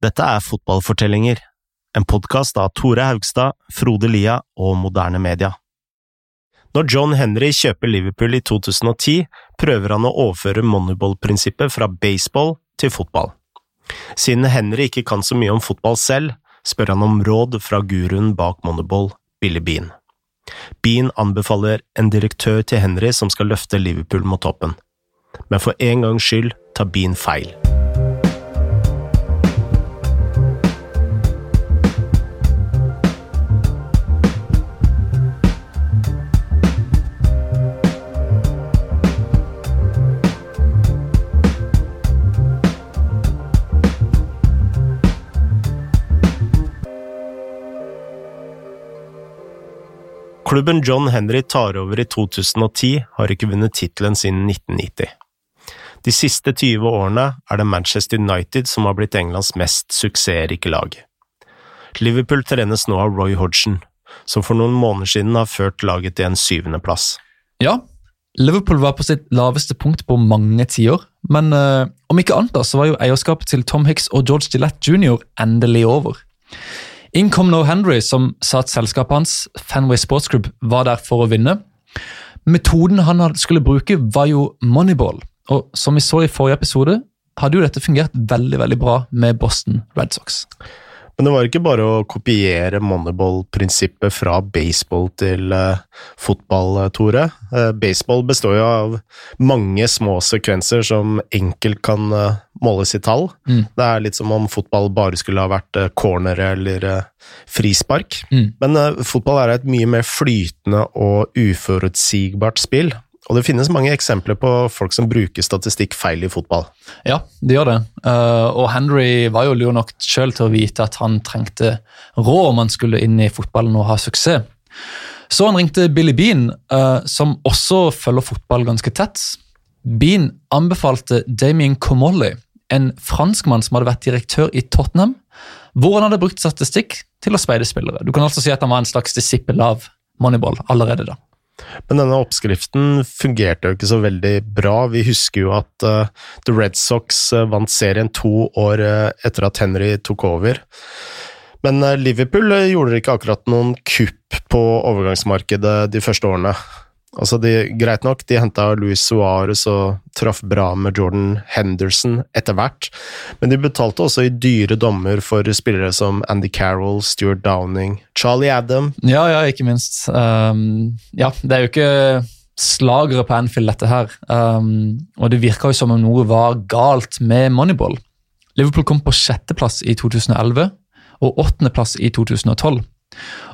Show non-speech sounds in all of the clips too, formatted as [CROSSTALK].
Dette er Fotballfortellinger, en podkast av Tore Haugstad, Frode Lia og Moderne Media. Når John Henry kjøper Liverpool i 2010, prøver han å overføre moneyball-prinsippet fra baseball til fotball. Siden Henry ikke kan så mye om fotball selv, spør han om råd fra guruen bak Moneyball, Billy Bean. Bean anbefaler en direktør til Henry som skal løfte Liverpool mot toppen. Men for en gangs skyld tar Bean feil. Klubben John Henry tar over i 2010, har ikke vunnet tittelen siden 1990. De siste 20 årene er det Manchester United som har blitt Englands mest suksessrike lag. Liverpool trenes nå av Roy Hodgson, som for noen måneder siden har ført laget til en syvendeplass. Ja, Liverpool var på sitt laveste punkt på mange tiår, men uh, om ikke annet da, så var jo eierskapet til Tom Hicks og George Gillette jr. endelig over. Inn kom No Henry, som sa at selskapet hans, Fanway Sports Group, var der for å vinne. Metoden han skulle bruke, var jo moneyball. Og som vi så i forrige episode, hadde jo dette fungert veldig veldig bra med Boston Red Sox. Men det var ikke bare å kopiere moneyball-prinsippet fra baseball til uh, fotball, Tore. Uh, baseball består jo av mange små sekvenser som enkelt kan måles i tall. Mm. Det er litt som om fotball bare skulle ha vært corner eller frispark. Mm. Men fotball er et mye mer flytende og uforutsigbart spill. Og det finnes mange eksempler på folk som bruker statistikk feil i fotball. Ja, det gjør det. Uh, og Henry var jo lur nok sjøl til å vite at han trengte råd om han skulle inn i fotballen og ha suksess. Så han ringte Billy Bean, uh, som også følger fotball ganske tett. Bean anbefalte Damien Comolli, en franskmann som hadde vært direktør i Tottenham, hvor han hadde brukt statistikk til å speide spillere. Du kan altså si at han var en slags disippel av Moneyball allerede da. Men denne oppskriften fungerte jo ikke så veldig bra. Vi husker jo at uh, The Red Sox uh, vant serien to år uh, etter at Henry tok over. Men Liverpool gjorde ikke akkurat noen kupp på overgangsmarkedet de første årene. Altså de, greit nok, de henta Louis Suárez og traff bra med Jordan Henderson etter hvert, men de betalte også i dyre dommer for spillere som Andy Carroll, Stuart Downing, Charlie Adam Ja, ja, ikke minst. Um, ja, det er jo ikke slagere på Anfield, dette her. Um, og det virka jo som om noe var galt med Moneyball. Liverpool kom på sjetteplass i 2011 og åttendeplass i 2012.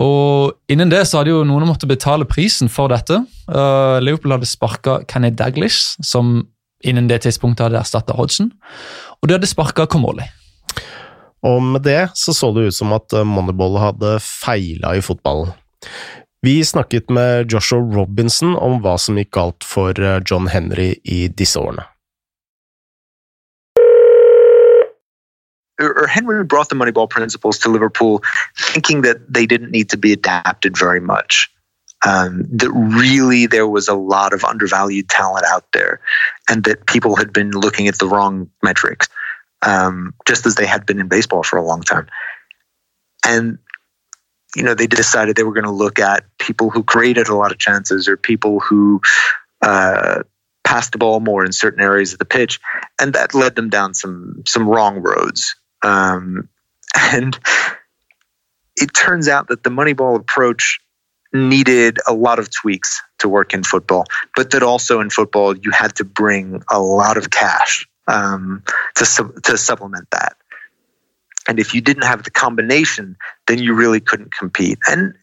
Og Innen det så hadde jo noen måttet betale prisen for dette. Uh, Liverpool hadde sparka Kenny Daglish, som innen det tidspunktet hadde erstatta Hodgson. Og de hadde sparka Comolli. Og med det så så det ut som at uh, Moneyball hadde feila i fotballen. Vi snakket med Joshua Robinson om hva som gikk galt for uh, John Henry i disse årene. Or Henry brought the Moneyball principles to Liverpool, thinking that they didn't need to be adapted very much. Um, that really there was a lot of undervalued talent out there, and that people had been looking at the wrong metrics, um, just as they had been in baseball for a long time. And you know, they decided they were going to look at people who created a lot of chances or people who uh, passed the ball more in certain areas of the pitch, and that led them down some some wrong roads. Um, [LAUGHS] and it turns out that the Moneyball approach needed a lot of tweaks to work in football, but that also in football you had to bring a lot of cash um, to to supplement that. And if you didn't have the combination, then you really couldn't compete. And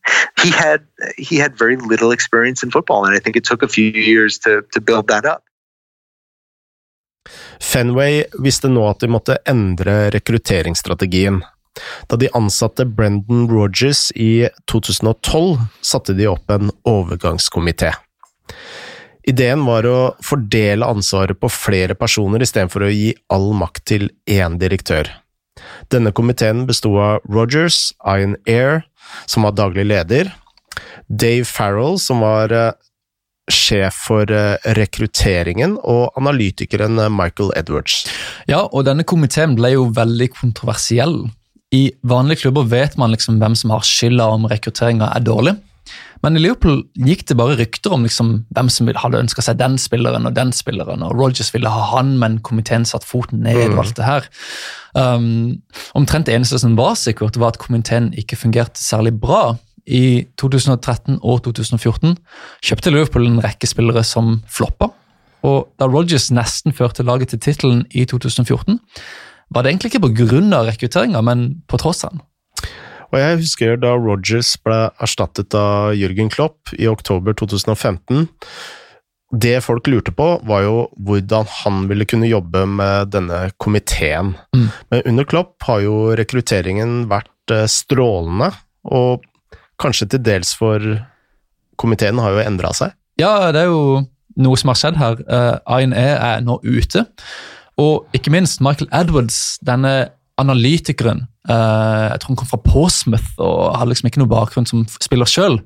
he had he had very little experience in football, and I think it took a few years to to build that up. Fenway visste nå at de måtte endre rekrutteringsstrategien. Da de ansatte Brendan Rogers i 2012, satte de opp en overgangskomité. Ideen var å fordele ansvaret på flere personer istedenfor å gi all makt til én direktør. Denne komiteen besto av Rogers, Ian Air, som var daglig leder, Dave Farrell, som var eh, sjef for eh, rekrutteringen, og analytikeren eh, Michael Edwards. Ja, og denne komiteen ble jo veldig kontroversiell. I vanlige klubber vet man liksom hvem som har skylda om rekrutteringa er dårlig. Men i Liverpool gikk det bare rykter om liksom hvem som hadde ønska seg den spilleren og den spilleren, og Rogers ville ha han, men komiteen satte foten ned og alt det her. Um, omtrent det eneste som var sikkert, var at komiteen ikke fungerte særlig bra. I 2013 og 2014 kjøpte Liverpool en rekke spillere som floppa. Og da Rogers nesten førte laget til tittelen i 2014, var det egentlig ikke pga. rekrutteringa, men på tross av den. Og jeg husker da Rogers ble erstattet av Jørgen Klopp i oktober 2015. Det folk lurte på, var jo hvordan han ville kunne jobbe med denne komiteen. Mm. Men under Klopp har jo rekrutteringen vært eh, strålende, og kanskje til dels for komiteen har jo endra seg. Ja, det er jo noe som har skjedd her. Uh, Ayn E er nå ute. Og ikke minst Michael Edwards, denne analytikeren. Uh, jeg tror han kom fra Portsmouth og hadde liksom ikke noe bakgrunn som spiller sjøl.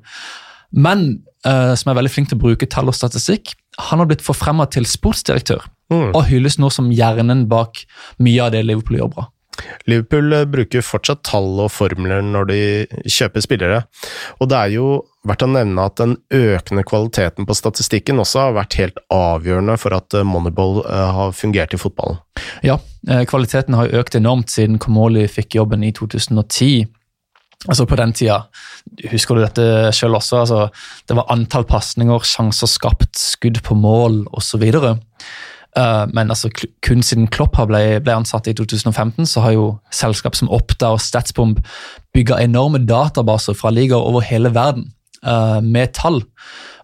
Men uh, som er veldig flink til å bruke tall og statistikk. Han har blitt forfremma til sportsdirektør Mm. og hylles nå som hjernen bak mye av det Liverpool gjør bra. Liverpool eh, bruker fortsatt tall og formler når de kjøper spillere, og det er jo verdt å nevne at den økende kvaliteten på statistikken også har vært helt avgjørende for at eh, Moneyball eh, har fungert i fotballen. Ja, kvaliteten har økt enormt siden Komoli fikk jobben i 2010. Altså På den tida, husker du dette selv også, altså, det var antall pasninger, sjanser skapt, skudd på mål osv. Uh, men altså, kun siden Klopp ble, ble ansatt i 2015, så har jo selskap som Opta og Statsbomb bygga enorme databaser fra ligaer over hele verden uh, med tall.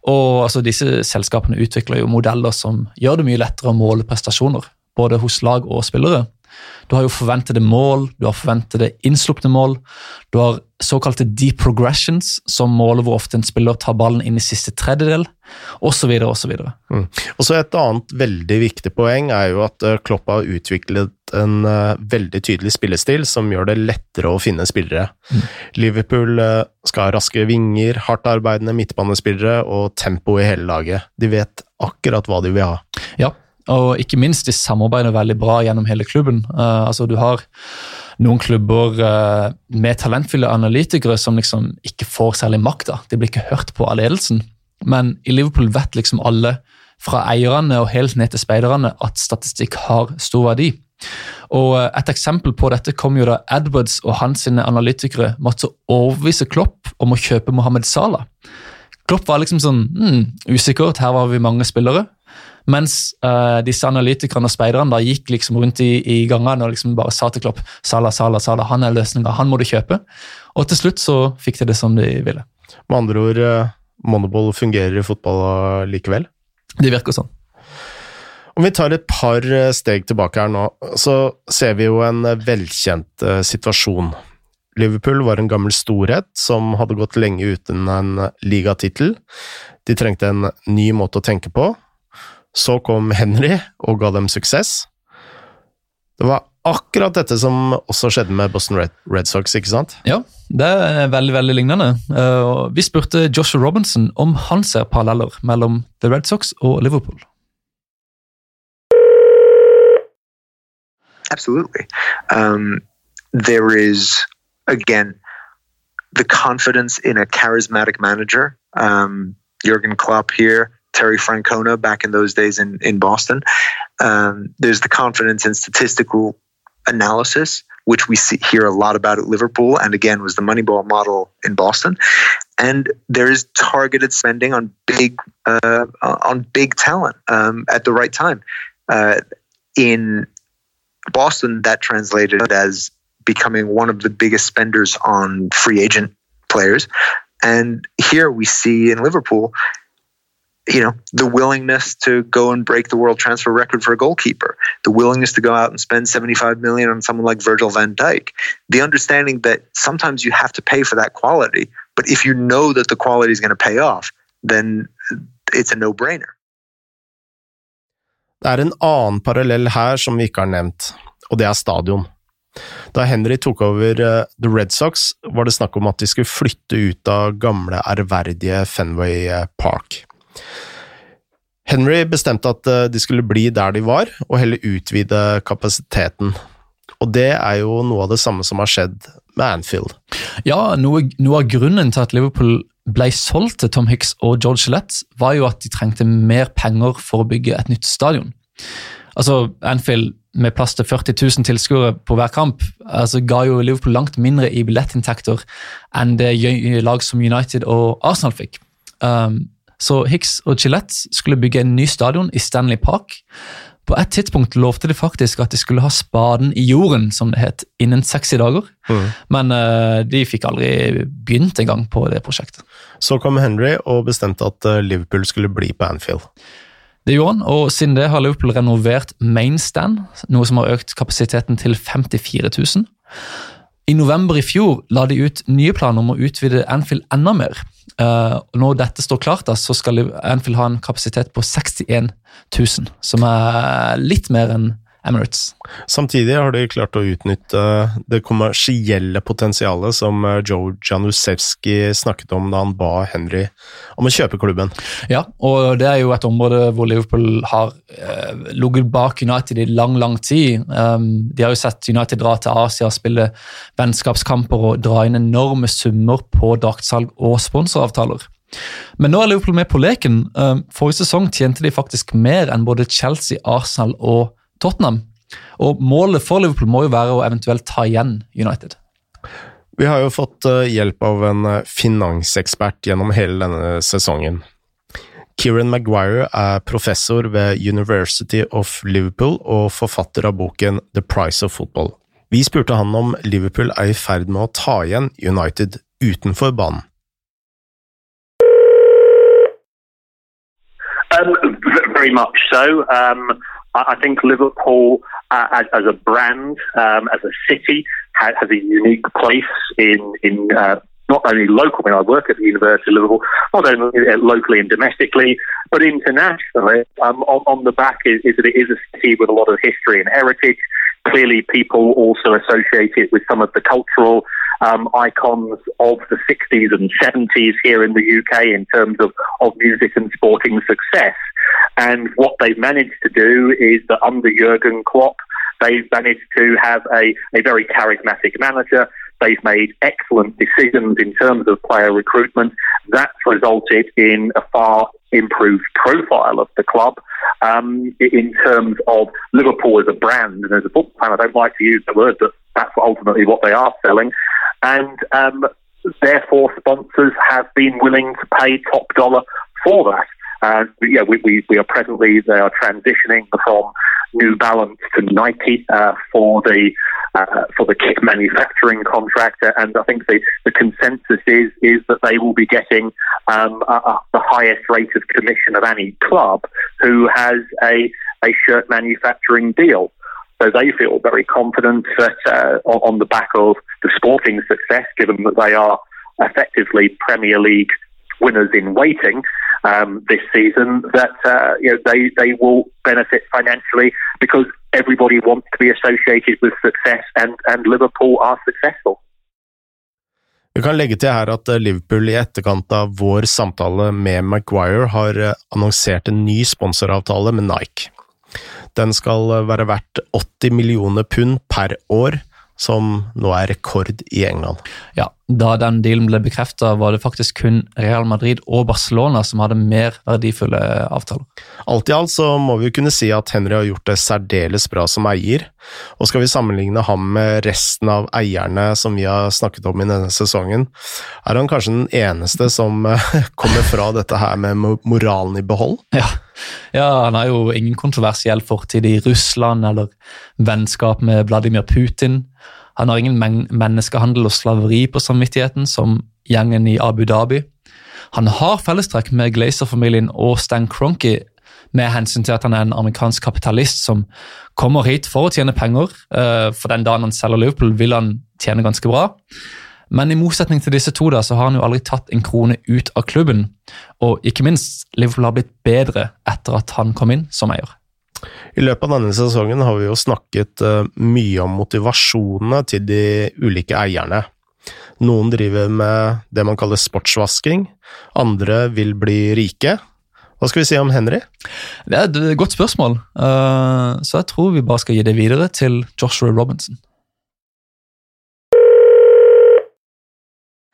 Og altså, disse selskapene utvikler jo modeller som gjør det mye lettere å måle prestasjoner, både hos lag og spillere. Du har jo forventede mål, du har forventede innslupne mål. Du har såkalte deep progressions, som måler hvor ofte en spiller tar ballen inn i siste tredjedel, osv. osv. Mm. Og så Et annet veldig viktig poeng er jo at eh, Klopp har utviklet en eh, veldig tydelig spillestil som gjør det lettere å finne spillere. Mm. Liverpool eh, skal ha raske vinger, hardt arbeidende midtbanespillere og tempo i hele laget. De vet akkurat hva de vil ha. Og ikke minst de samarbeider veldig bra gjennom hele klubben. Uh, altså Du har noen klubber uh, med talentfulle analytikere som liksom ikke får særlig makt. da. De blir ikke hørt på av ledelsen. Men i Liverpool vet liksom alle, fra eierne og helt ned til speiderne, at statistikk har stor verdi. Og eh, Et eksempel på dette kom jo da Edwards og hans analytikere måtte overbevise Klopp om å kjøpe Mohammed Salah. Klopp var liksom sånn hmm, usikkert, her var vi mange spillere. Mens uh, disse analytikerne og speiderne da gikk liksom rundt i, i gangene og liksom bare sa til Klopp Salah, Salah, Salah, han er løsninga, han må du kjøpe. Og til slutt så fikk de det som de ville. Med andre ord, eh, Moneyball fungerer i fotball eh, likevel. Det virker sånn. Om vi tar et par steg tilbake her nå, så ser vi jo en velkjent situasjon. Liverpool var en gammel storhet som hadde gått lenge uten en ligatittel. De trengte en ny måte å tenke på. Så kom Henry og ga dem suksess. Det var akkurat dette som også skjedde med Boston Red, Red Sox, ikke sant? Ja, det er veldig veldig lignende. Eh, vi spurte Joshua Robinson om han ser paralleller mellom The Red Sox og Liverpool. Absolutely. Um, there is, again, the confidence in a charismatic manager. Um, Jurgen Klopp here, Terry Francona back in those days in, in Boston. Um, there's the confidence in statistical analysis, which we see, hear a lot about at Liverpool, and again was the Moneyball model in Boston. And there is targeted spending on big uh, on big talent um, at the right time. Uh, in Boston, that translated as becoming one of the biggest spenders on free agent players. And here we see in Liverpool, you know, the willingness to go and break the world transfer record for a goalkeeper, the willingness to go out and spend 75 million on someone like Virgil van Dijk, the understanding that sometimes you have to pay for that quality, but if you know that the quality is going to pay off, then it's a no-brainer. Det er en annen parallell her som vi ikke har nevnt, og det er stadion. Da Henry tok over eh, The Red Sox, var det snakk om at de skulle flytte ut av gamle, ærverdige Fenway eh, Park. Henry bestemte at eh, de skulle bli der de var, og heller utvide kapasiteten. Og det er jo noe av det samme som har skjedd med Anfield. Ja, noe, noe av grunnen til at Liverpool ble solgt til Tom Hicks og George Gillette, var jo at de trengte mer penger for å bygge et nytt stadion. Altså, Anfield med plass til 40 000 tilskuere på hver kamp, altså, ga jo Liverpool langt mindre i billettinntekter enn det lag som United og Arsenal fikk. Um, så Hicks og Gillette skulle bygge en ny stadion i Stanley Park. På et tidspunkt lovte de faktisk at de skulle ha spaden i jorden, som det het, innen 60 dager. Mm. Men uh, de fikk aldri begynt engang på det prosjektet. Så kom Henry og bestemte at uh, Liverpool skulle bli på Anfield. Det gjorde han, og siden det har Liverpool renovert mainstand, noe som har økt kapasiteten til 54 000. I november i fjor la de ut nye planer om å utvide Anfield enda mer. Uh, når dette står klart, da, så skal Anfield ha en kapasitet på 61 000, som er litt mer enn Emirates. Samtidig har de klart å utnytte det kommersielle potensialet som eh, Joe Janusewski snakket om da han ba Henry om å kjøpe klubben. Ja, og det er jo et område hvor Liverpool har eh, ligget bak United i lang, lang tid. Um, de har jo sett United dra til Asia, spille vennskapskamper og dra inn enorme summer på draktsalg og sponsoravtaler. Men nå er Liverpool med på leken. Um, forrige sesong tjente de faktisk mer enn både Chelsea, Arsenal og Tottenham. Og Målet for Liverpool må jo være å eventuelt ta igjen United. Vi har jo fått eh, hjelp av en eh, finansekspert gjennom hele denne sesongen. Kieran Maguire er professor ved University of Liverpool og forfatter av boken The Price of Football. Vi spurte han om Liverpool er i ferd med å ta igjen United utenfor banen. Um, very much so. Um, I think Liverpool, uh, as, as, a brand, um, as a city, has, has, a unique place in in uh, not only local. When I work at the University of Liverpool, not only locally and domestically, but internationally. Um, on, on, the back is, is, that it is a city with a lot of history and heritage. Clearly, people also associate it with some of the cultural um, icons of the 60s and 70s here in the UK in terms of, of music and sporting success. And what they've managed to do is that under Jurgen Klopp, they've managed to have a, a very charismatic manager. They've made excellent decisions in terms of player recruitment. That's resulted in a far improved profile of the club um, in terms of Liverpool as a brand. And as a football fan, I don't like to use the word, but that's ultimately what they are selling. And um, therefore, sponsors have been willing to pay top dollar for that. Uh, yeah, we, we, we, are presently they are transitioning from New Balance to Nike uh, for the uh, for the kit manufacturing contractor, and I think the, the consensus is is that they will be getting um, a, a, the highest rate of commission of any club who has a a shirt manufacturing deal. So they feel very confident that uh, on the back of the sporting success, given that they are effectively Premier League winners in waiting um, this season, that uh, you know they they will benefit financially because everybody wants to be associated with success, and and Liverpool are successful. Vi kan legge til her at uh, Liverpool i etterkant av vår samtale med Maguire har uh, annonsert en ny sponsoravtale med Nike. Den skal uh, være verdt 80 millioner pund per år, som nå er rekord i England. Ja, Da den dealen ble bekrefta, var det faktisk kun Real Madrid og Barcelona som hadde mer verdifulle avtaler. Alt i alt så må vi kunne si at Henry har gjort det særdeles bra som eier. Og skal vi sammenligne ham med resten av eierne som vi har snakket om i denne sesongen, er han kanskje den eneste som eh, [LAUGHS] kommer fra dette her med moralen i behold? Ja. ja han har jo ingen kontroversiell fortid i Russland eller vennskap med Vladimir Putin. Han har ingen menneskehandel og slaveri på samvittigheten, som gjengen i Abu Dhabi. Han har fellestrekk med Glazer-familien og Stan Cronky med hensyn til at han er en amerikansk kapitalist som kommer hit for å tjene penger. Eh, for den dagen han selger Liverpool, vil han tjene ganske bra. Men i motsetning til disse to da, så har han jo aldri tatt en krone ut av klubben. Og ikke minst, Liverpool har blitt bedre etter at han kom inn som eier. I løpet av denne sesongen har vi jo snakket uh, mye om motivasjonene til de ulike eierne. Noen driver med det man kaller sportsvasking, andre vil bli rike, Hva skal vi si om Henry? Det er et godt spørsmål, uh, så jeg tror vi bare skal gi det videre til Joshua Robinson.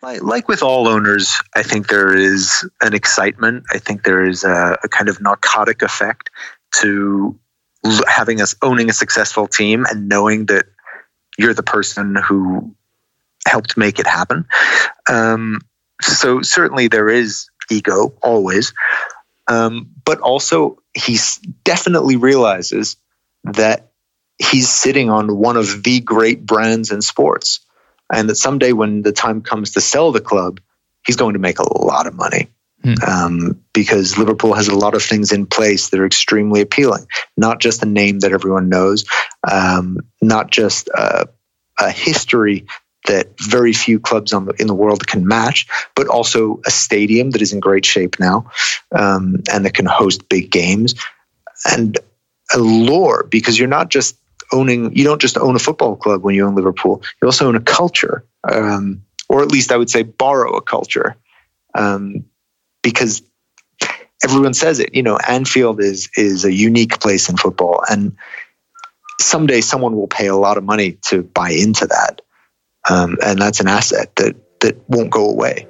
Like with all owners, I think there is an excitement. I think there is a, a kind of narcotic effect to having us owning a successful team and knowing that you're the person who helped make it happen. Um, so certainly there is ego always, um, but also he definitely realizes that he's sitting on one of the great brands in sports and that someday when the time comes to sell the club, he's going to make a lot of money. Hmm. Um, because Liverpool has a lot of things in place that are extremely appealing. Not just a name that everyone knows, um, not just a, a, history that very few clubs the, in the world can match, but also a stadium that is in great shape now um, and that can host big games, and a lore because you're not just owning you don't just own a football club when you own Liverpool. You also own a culture, um, or at least I would say borrow a culture, um, because everyone says it. You know, Anfield is is a unique place in football, and someday someone will pay a lot of money to buy into that, um, and that's an asset that that won't go away.